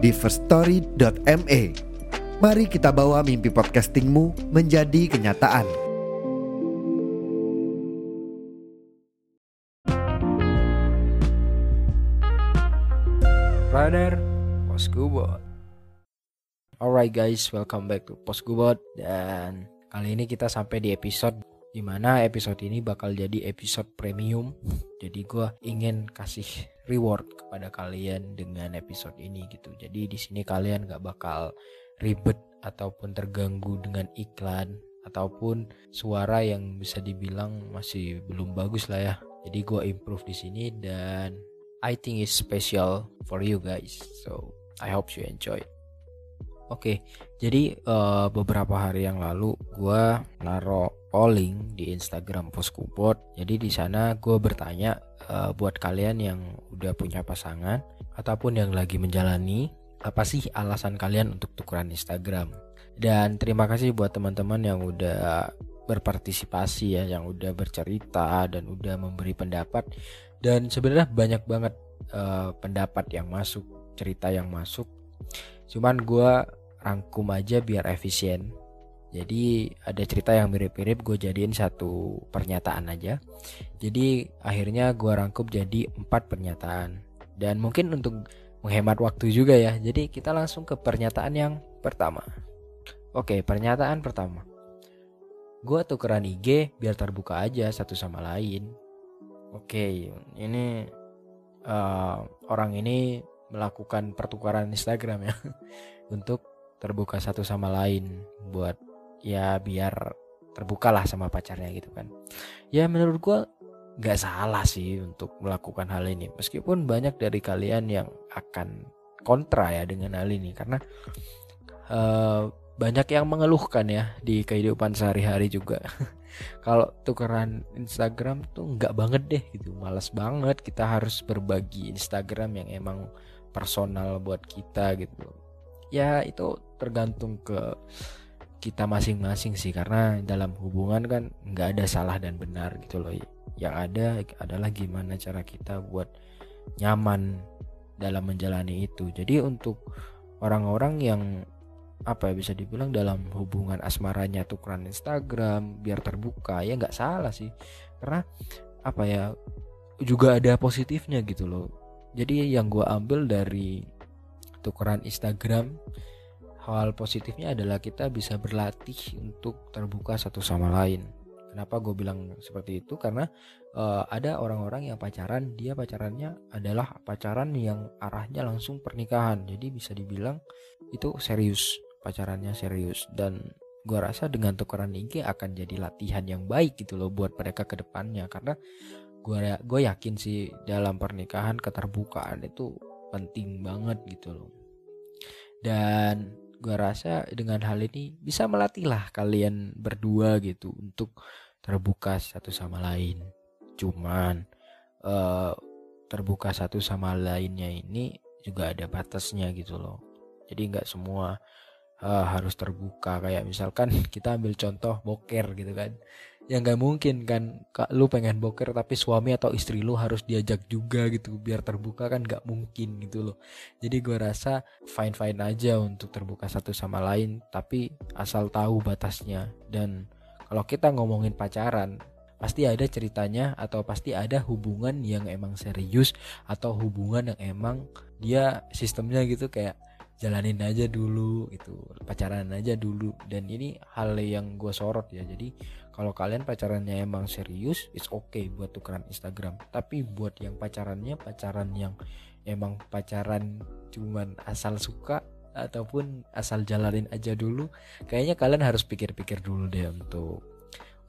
di firststory.me. Mari kita bawa mimpi podcastingmu menjadi kenyataan. Brother Poskubot Alright guys, welcome back to Poskubot Dan kali ini kita sampai di episode Di mana episode ini bakal jadi episode premium Jadi gue ingin kasih reward kepada kalian dengan episode ini gitu Jadi di sini kalian gak bakal ribet ataupun terganggu dengan iklan Ataupun suara yang bisa dibilang masih belum bagus lah ya Jadi gue improve di sini dan I think it's special for you guys. So I hope you enjoy. Oke, jadi uh, beberapa hari yang lalu gue naro polling di Instagram Poskupot. Jadi di sana gue bertanya uh, buat kalian yang udah punya pasangan ataupun yang lagi menjalani apa sih alasan kalian untuk tukeran Instagram. Dan terima kasih buat teman-teman yang udah berpartisipasi ya, yang udah bercerita dan udah memberi pendapat dan sebenarnya banyak banget uh, pendapat yang masuk cerita yang masuk cuman gue rangkum aja biar efisien. Jadi ada cerita yang mirip-mirip gue jadiin satu pernyataan aja. Jadi akhirnya gue rangkum jadi empat pernyataan. Dan mungkin untuk menghemat waktu juga ya. Jadi kita langsung ke pernyataan yang pertama. Oke pernyataan pertama. Gue tukeran IG biar terbuka aja satu sama lain. Oke, ini uh, orang ini melakukan pertukaran Instagram ya. Untuk terbuka satu sama lain buat ya biar terbuka lah sama pacarnya gitu kan. Ya menurut gua nggak salah sih untuk melakukan hal ini. Meskipun banyak dari kalian yang akan kontra ya dengan hal ini. Karena uh, banyak yang mengeluhkan ya di kehidupan sehari-hari juga. Kalau tukeran Instagram tuh nggak banget deh gitu. Malas banget kita harus berbagi Instagram yang emang personal buat kita gitu. Ya itu tergantung ke kita masing-masing sih karena dalam hubungan kan nggak ada salah dan benar gitu loh. Yang ada adalah gimana cara kita buat nyaman dalam menjalani itu. Jadi untuk orang-orang yang apa ya bisa dibilang dalam hubungan asmaranya tukeran Instagram biar terbuka ya nggak salah sih. Karena apa ya juga ada positifnya gitu loh. Jadi yang gue ambil dari tukeran Instagram hal positifnya adalah kita bisa berlatih untuk terbuka satu sama lain. Kenapa gue bilang seperti itu? Karena uh, ada orang-orang yang pacaran dia pacarannya adalah pacaran yang arahnya langsung pernikahan. Jadi bisa dibilang itu serius pacarannya serius. Dan gue rasa dengan tukeran IG akan jadi latihan yang baik gitu loh buat mereka ke depannya. Karena gue gue yakin sih dalam pernikahan keterbukaan itu penting banget gitu loh. Dan gue rasa dengan hal ini bisa melatih lah kalian berdua gitu untuk terbuka satu sama lain. Cuman uh, terbuka satu sama lainnya ini juga ada batasnya gitu loh. Jadi nggak semua uh, harus terbuka. Kayak misalkan kita ambil contoh boker gitu kan ya nggak mungkin kan kak lu pengen boker tapi suami atau istri lu harus diajak juga gitu biar terbuka kan nggak mungkin gitu loh. Jadi gue rasa fine fine aja untuk terbuka satu sama lain tapi asal tahu batasnya. Dan kalau kita ngomongin pacaran pasti ada ceritanya atau pasti ada hubungan yang emang serius atau hubungan yang emang dia sistemnya gitu kayak jalanin aja dulu itu pacaran aja dulu. Dan ini hal yang gue sorot ya jadi kalau kalian pacarannya emang serius it's okay buat tukeran Instagram. Tapi buat yang pacarannya pacaran yang emang pacaran cuman asal suka ataupun asal jalanin aja dulu kayaknya kalian harus pikir-pikir dulu deh untuk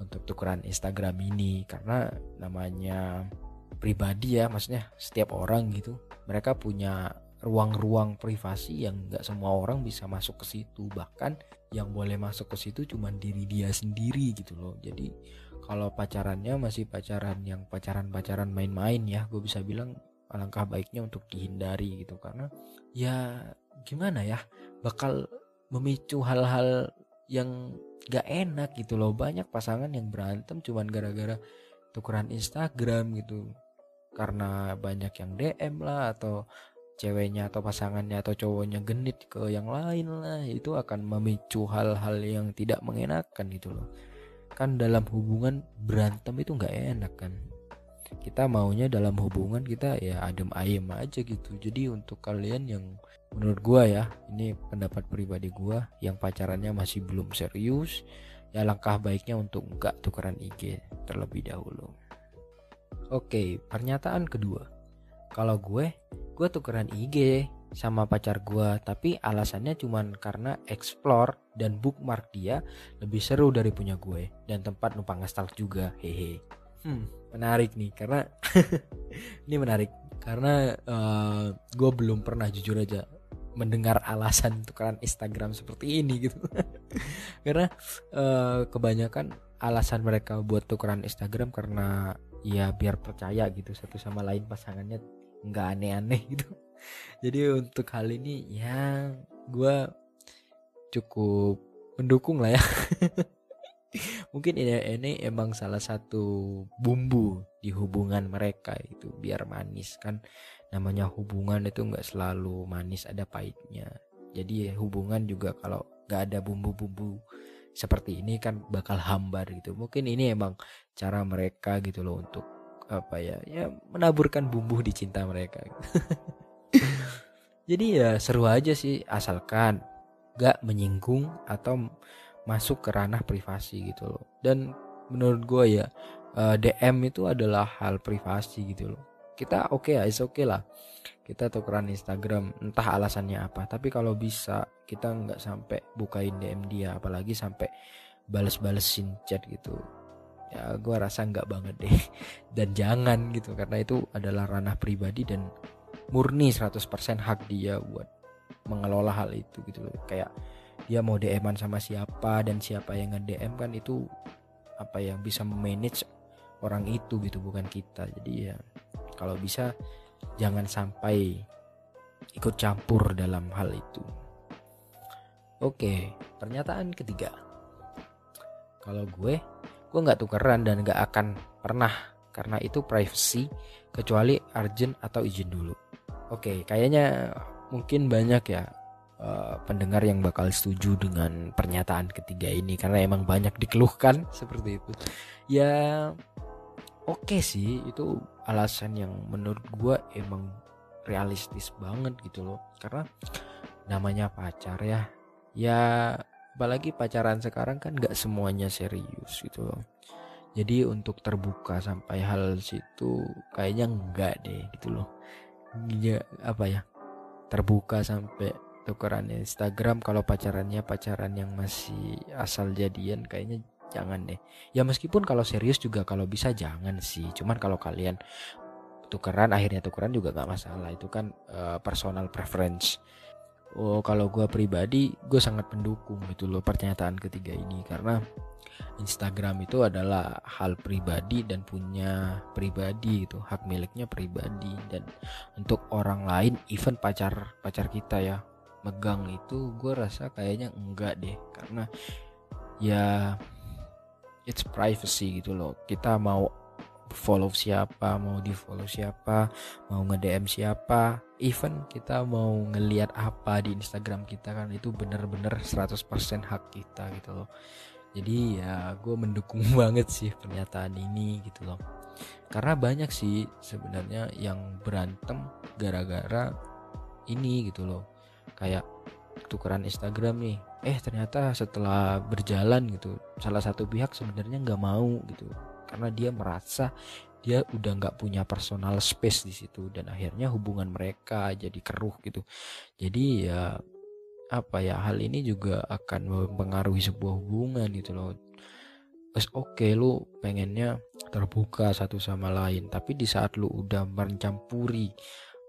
untuk tukeran Instagram ini. Karena namanya pribadi ya maksudnya setiap orang gitu. Mereka punya ruang-ruang privasi yang nggak semua orang bisa masuk ke situ. Bahkan yang boleh masuk ke situ cuma diri dia sendiri gitu loh. Jadi kalau pacarannya masih pacaran yang pacaran-pacaran main-main ya gue bisa bilang alangkah baiknya untuk dihindari gitu. Karena ya gimana ya bakal memicu hal-hal yang gak enak gitu loh. Banyak pasangan yang berantem cuman gara-gara tukeran Instagram gitu. Karena banyak yang DM lah atau ceweknya atau pasangannya atau cowoknya genit ke yang lain lah itu akan memicu hal-hal yang tidak mengenakan gitu loh. Kan dalam hubungan berantem itu nggak enak kan. Kita maunya dalam hubungan kita ya adem ayem aja gitu. Jadi untuk kalian yang menurut gua ya ini pendapat pribadi gua yang pacarannya masih belum serius ya langkah baiknya untuk nggak tukeran IG terlebih dahulu. Oke pernyataan kedua. Kalau gue gue tukeran IG sama pacar gue tapi alasannya cuman karena explore dan bookmark dia lebih seru dari punya gue dan tempat numpang ngestalk juga hehe. Hmm. Menarik nih karena ini menarik karena uh, eh, gue belum pernah jujur aja mendengar alasan tukeran Instagram seperti ini gitu. Karena uh, kebanyakan alasan mereka buat tukeran Instagram karena ya biar percaya gitu satu sama lain pasangannya nggak aneh-aneh gitu. Jadi untuk hal ini ya gue cukup mendukung lah ya. Mungkin ini ini emang salah satu bumbu di hubungan mereka itu biar manis kan. Namanya hubungan itu nggak selalu manis ada pahitnya. Jadi hubungan juga kalau nggak ada bumbu-bumbu seperti ini kan bakal hambar gitu. Mungkin ini emang cara mereka gitu loh untuk apa ya ya menaburkan bumbu di cinta mereka. Jadi ya seru aja sih asalkan gak menyinggung atau masuk ke ranah privasi gitu loh. Dan menurut gue ya eh, DM itu adalah hal privasi gitu loh. Kita oke okay ya is oke okay lah. Kita tukeran Instagram entah alasannya apa. Tapi kalau bisa kita nggak sampai bukain DM dia apalagi sampai bales-balesin chat gitu ya gue rasa nggak banget deh. Dan jangan gitu karena itu adalah ranah pribadi dan murni 100% hak dia buat mengelola hal itu gitu loh. Kayak dia mau DM-an sama siapa dan siapa yang nge-DM kan itu apa yang bisa manage orang itu gitu bukan kita. Jadi ya kalau bisa jangan sampai ikut campur dalam hal itu. Oke pernyataan ketiga. Kalau gue gue nggak tukeran dan nggak akan pernah karena itu privacy kecuali urgent atau izin dulu. Oke kayaknya mungkin banyak ya uh, pendengar yang bakal setuju dengan pernyataan ketiga ini karena emang banyak dikeluhkan. Seperti itu. Ya oke okay sih itu alasan yang menurut gue emang realistis banget gitu loh. Karena namanya pacar ya. Ya apalagi pacaran sekarang kan gak semuanya serius gitu loh. Jadi untuk terbuka sampai hal situ kayaknya enggak deh gitu loh. Ya apa ya terbuka sampai tukeran Instagram. Kalau pacarannya pacaran yang masih asal jadian kayaknya jangan deh. Ya meskipun kalau serius juga kalau bisa jangan sih. Cuman kalau kalian tukeran akhirnya tukeran juga gak masalah. Itu kan uh, personal preference oh kalau gue pribadi gue sangat mendukung gitu loh pernyataan ketiga ini. Karena Instagram itu adalah hal pribadi dan punya pribadi itu hak miliknya pribadi. Dan untuk orang lain even pacar pacar kita ya megang itu gue rasa kayaknya enggak deh. Karena ya it's privacy gitu loh. Kita mau follow siapa mau di follow siapa mau nge DM siapa. Even kita mau ngeliat apa di Instagram kita kan itu bener-bener 100% hak kita gitu loh. Jadi ya gue mendukung banget sih pernyataan ini gitu loh. Karena banyak sih sebenarnya yang berantem gara-gara ini gitu loh. Kayak tukeran Instagram nih eh ternyata setelah berjalan gitu salah satu pihak sebenarnya nggak mau gitu karena dia merasa dia udah nggak punya personal space di situ dan akhirnya hubungan mereka jadi keruh gitu. Jadi ya apa ya hal ini juga akan mempengaruhi sebuah hubungan gitu loh. Terus oke okay, lu pengennya terbuka satu sama lain tapi di saat lu udah mencampuri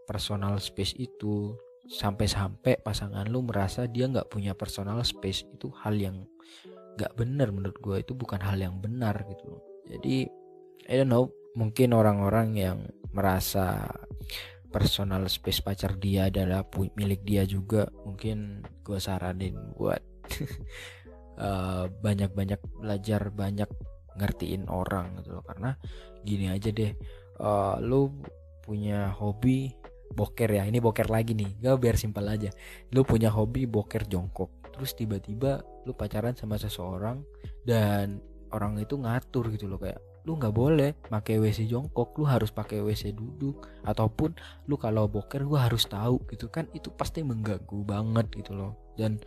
personal space itu sampai-sampai pasangan lu merasa dia nggak punya personal space itu hal yang nggak benar menurut gue itu bukan hal yang benar gitu jadi I don't know mungkin orang-orang yang merasa personal space pacar dia adalah milik dia juga mungkin gue saranin buat eh, banyak-banyak uh, belajar banyak ngertiin orang gitu loh. Karena gini aja deh uh, lu punya hobi boker ya ini boker lagi nih gak biar simpel aja. Lu punya hobi boker jongkok terus tiba-tiba lu pacaran sama seseorang dan orang itu ngatur gitu loh kayak lu nggak boleh pakai WC jongkok lu harus pakai WC duduk ataupun lu kalau boker gua harus tahu gitu kan. Itu pasti mengganggu banget gitu loh. Dan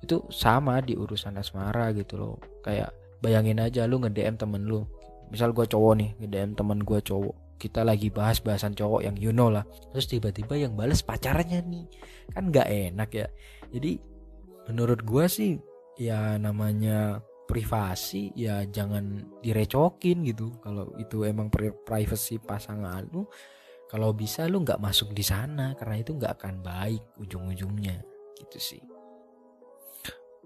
itu sama di urusan asmara gitu loh. Kayak bayangin aja lu nge-DM temen lu. Misal gua cowok nih nge-DM temen gua cowok. Kita lagi bahas bahasan cowok yang you know lah. Terus tiba-tiba yang bales pacarnya nih. Kan nggak enak ya. Jadi menurut gua sih ya namanya privasi ya jangan direcokin gitu. Kalau itu emang privacy pasangan lu kalau bisa lu nggak masuk di sana karena itu nggak akan baik ujung-ujungnya. Gitu sih.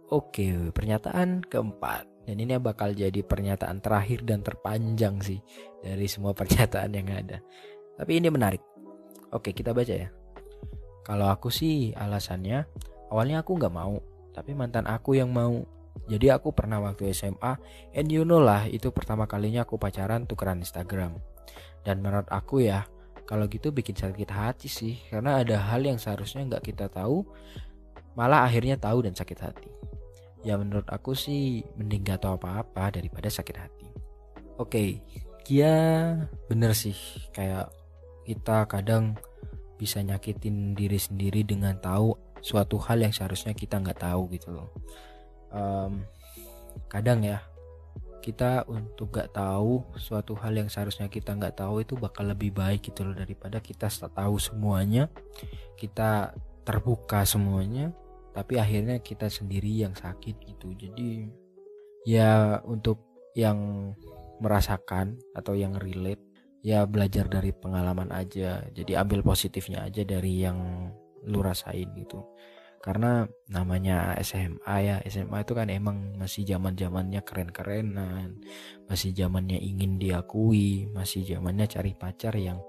Oke pernyataan keempat. Dan ini bakal jadi pernyataan terakhir dan terpanjang sih dari semua pernyataan yang ada. Tapi ini menarik. Oke kita baca ya. Kalau aku sih alasannya awalnya aku nggak mau tapi mantan aku yang mau jadi aku pernah waktu SMA and you know lah itu pertama kalinya aku pacaran tukeran Instagram. Dan menurut aku ya kalau gitu bikin sakit hati sih karena ada hal yang seharusnya nggak kita tahu malah akhirnya tahu dan sakit hati. Ya menurut aku sih mending gak tahu apa-apa daripada sakit hati. Oke, okay, ya bener sih kayak kita kadang bisa nyakitin diri sendiri dengan tahu suatu hal yang seharusnya kita nggak tahu gitu loh um, kadang ya kita untuk gak tahu suatu hal yang seharusnya kita nggak tahu itu bakal lebih baik gitu loh daripada kita tahu semuanya kita terbuka semuanya tapi akhirnya kita sendiri yang sakit gitu. Jadi ya untuk yang merasakan atau yang relate ya belajar dari pengalaman aja. Jadi ambil positifnya aja dari yang lu rasain gitu karena namanya SMA ya SMA itu kan emang masih zaman zamannya keren kerenan masih zamannya ingin diakui masih zamannya cari pacar yang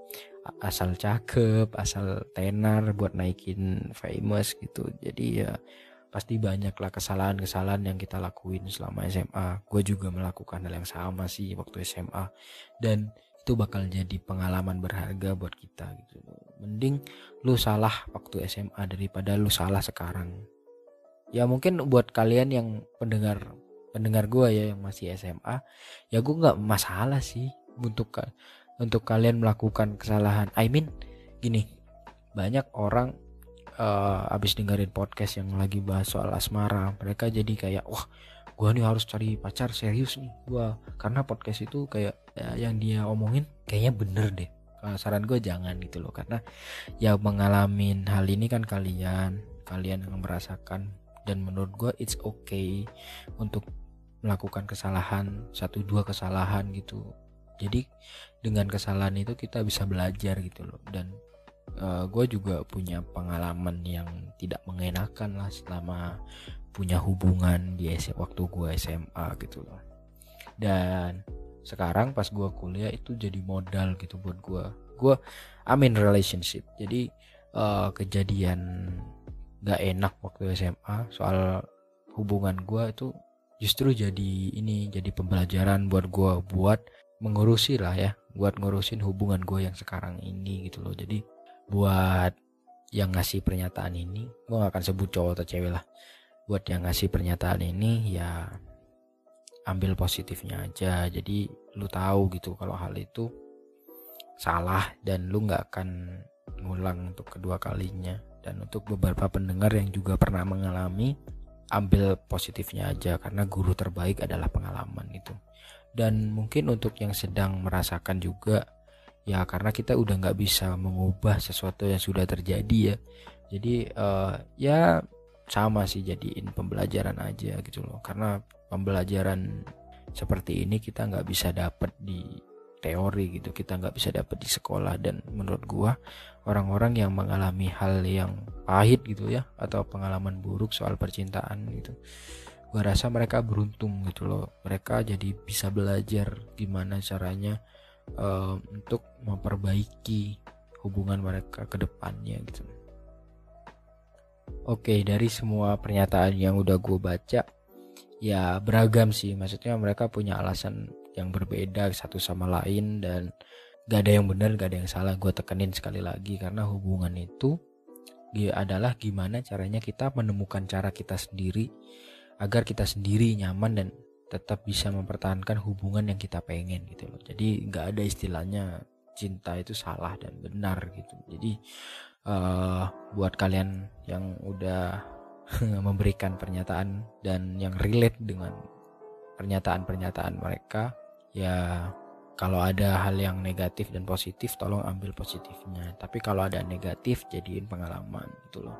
asal cakep asal tenar buat naikin famous gitu. Jadi ya pasti banyak lah kesalahan-kesalahan yang kita lakuin selama SMA gue juga melakukan hal yang sama sih waktu SMA dan itu bakal jadi pengalaman berharga buat kita gitu. Mending lu salah waktu SMA daripada lu salah sekarang. Ya mungkin buat kalian yang pendengar pendengar gue ya yang masih SMA ya gue nggak masalah sih untuk untuk kalian melakukan kesalahan. I mean gini banyak orang uh, abis dengerin podcast yang lagi bahas soal asmara mereka jadi kayak wah gue nih harus cari pacar serius nih. Gue karena podcast itu kayak ya, yang dia omongin kayaknya bener deh. Saran gue jangan gitu loh karena ya mengalami hal ini kan kalian kalian yang merasakan. Dan menurut gue it's okay untuk melakukan kesalahan satu dua kesalahan gitu. Jadi dengan kesalahan itu kita bisa belajar gitu loh. Dan uh, eh, gue juga punya pengalaman yang tidak mengenakan lah selama punya hubungan di waktu gue SMA gitu loh. Dan sekarang pas gue kuliah itu jadi modal gitu buat gue gue amin relationship. Jadi uh, kejadian gak enak waktu SMA soal hubungan gue itu justru jadi ini jadi pembelajaran buat gue buat mengurusi lah ya buat ngurusin hubungan gue yang sekarang ini gitu loh. Jadi buat yang ngasih pernyataan ini gue gak akan sebut cowok atau cewek lah buat yang ngasih pernyataan ini ya ambil positifnya aja. Jadi lu tahu gitu kalau hal itu salah dan lu nggak akan ngulang untuk kedua kalinya. Dan untuk beberapa pendengar yang juga pernah mengalami ambil positifnya aja karena guru terbaik adalah pengalaman itu. Dan mungkin untuk yang sedang merasakan juga ya karena kita udah nggak bisa mengubah sesuatu yang sudah terjadi ya. Jadi uh, ya sama sih jadiin pembelajaran aja gitu loh. Karena pembelajaran seperti ini kita nggak bisa dapat di teori gitu. Kita nggak bisa dapat di sekolah. Dan menurut gua orang-orang yang mengalami hal yang pahit gitu ya atau pengalaman buruk soal percintaan gitu gua rasa mereka beruntung gitu loh. Mereka jadi bisa belajar gimana caranya uh, untuk memperbaiki hubungan mereka ke depannya gitu Oke dari semua pernyataan yang udah gue baca ya beragam sih. Maksudnya mereka punya alasan yang berbeda satu sama lain dan gak ada yang benar gak ada yang salah. Gue tekenin sekali lagi karena hubungan itu adalah gimana caranya kita menemukan cara kita sendiri agar kita sendiri nyaman dan tetap bisa mempertahankan hubungan yang kita pengen gitu loh. Jadi nggak ada istilahnya cinta itu salah dan benar gitu. Jadi uh, buat kalian yang udah memberikan pernyataan dan yang relate dengan pernyataan-pernyataan mereka ya kalau ada hal yang negatif dan positif tolong ambil positifnya. Tapi kalau ada negatif jadiin pengalaman gitu loh.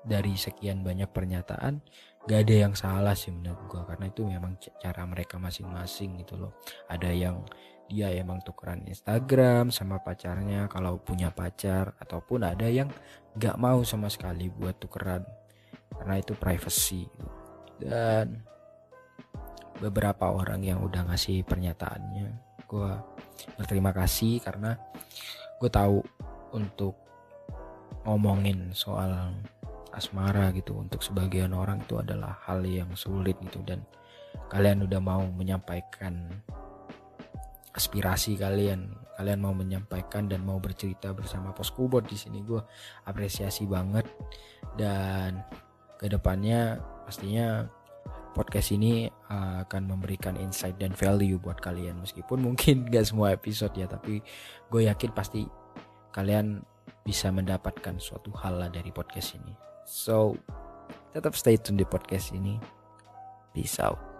Dari sekian banyak pernyataan gak ada yang salah sih menurut gue karena itu memang cara mereka masing-masing gitu loh. Ada yang dia emang tukeran Instagram sama pacarnya kalau punya pacar ataupun ada yang gak mau sama sekali buat tukeran. Karena itu privacy. Dan beberapa orang yang udah ngasih pernyataannya gue berterima kasih karena gue tahu untuk ngomongin soal asmara gitu untuk sebagian orang itu adalah hal yang sulit gitu dan kalian udah mau menyampaikan aspirasi kalian. Kalian mau menyampaikan dan mau bercerita bersama Poskubot di sini gue apresiasi banget. Dan ke depannya pastinya podcast ini uh, akan memberikan insight dan value buat kalian. Meskipun mungkin gak semua episode ya tapi gue yakin pasti kalian bisa mendapatkan suatu hal lah dari podcast ini. So tetap stay tune di podcast ini. Peace out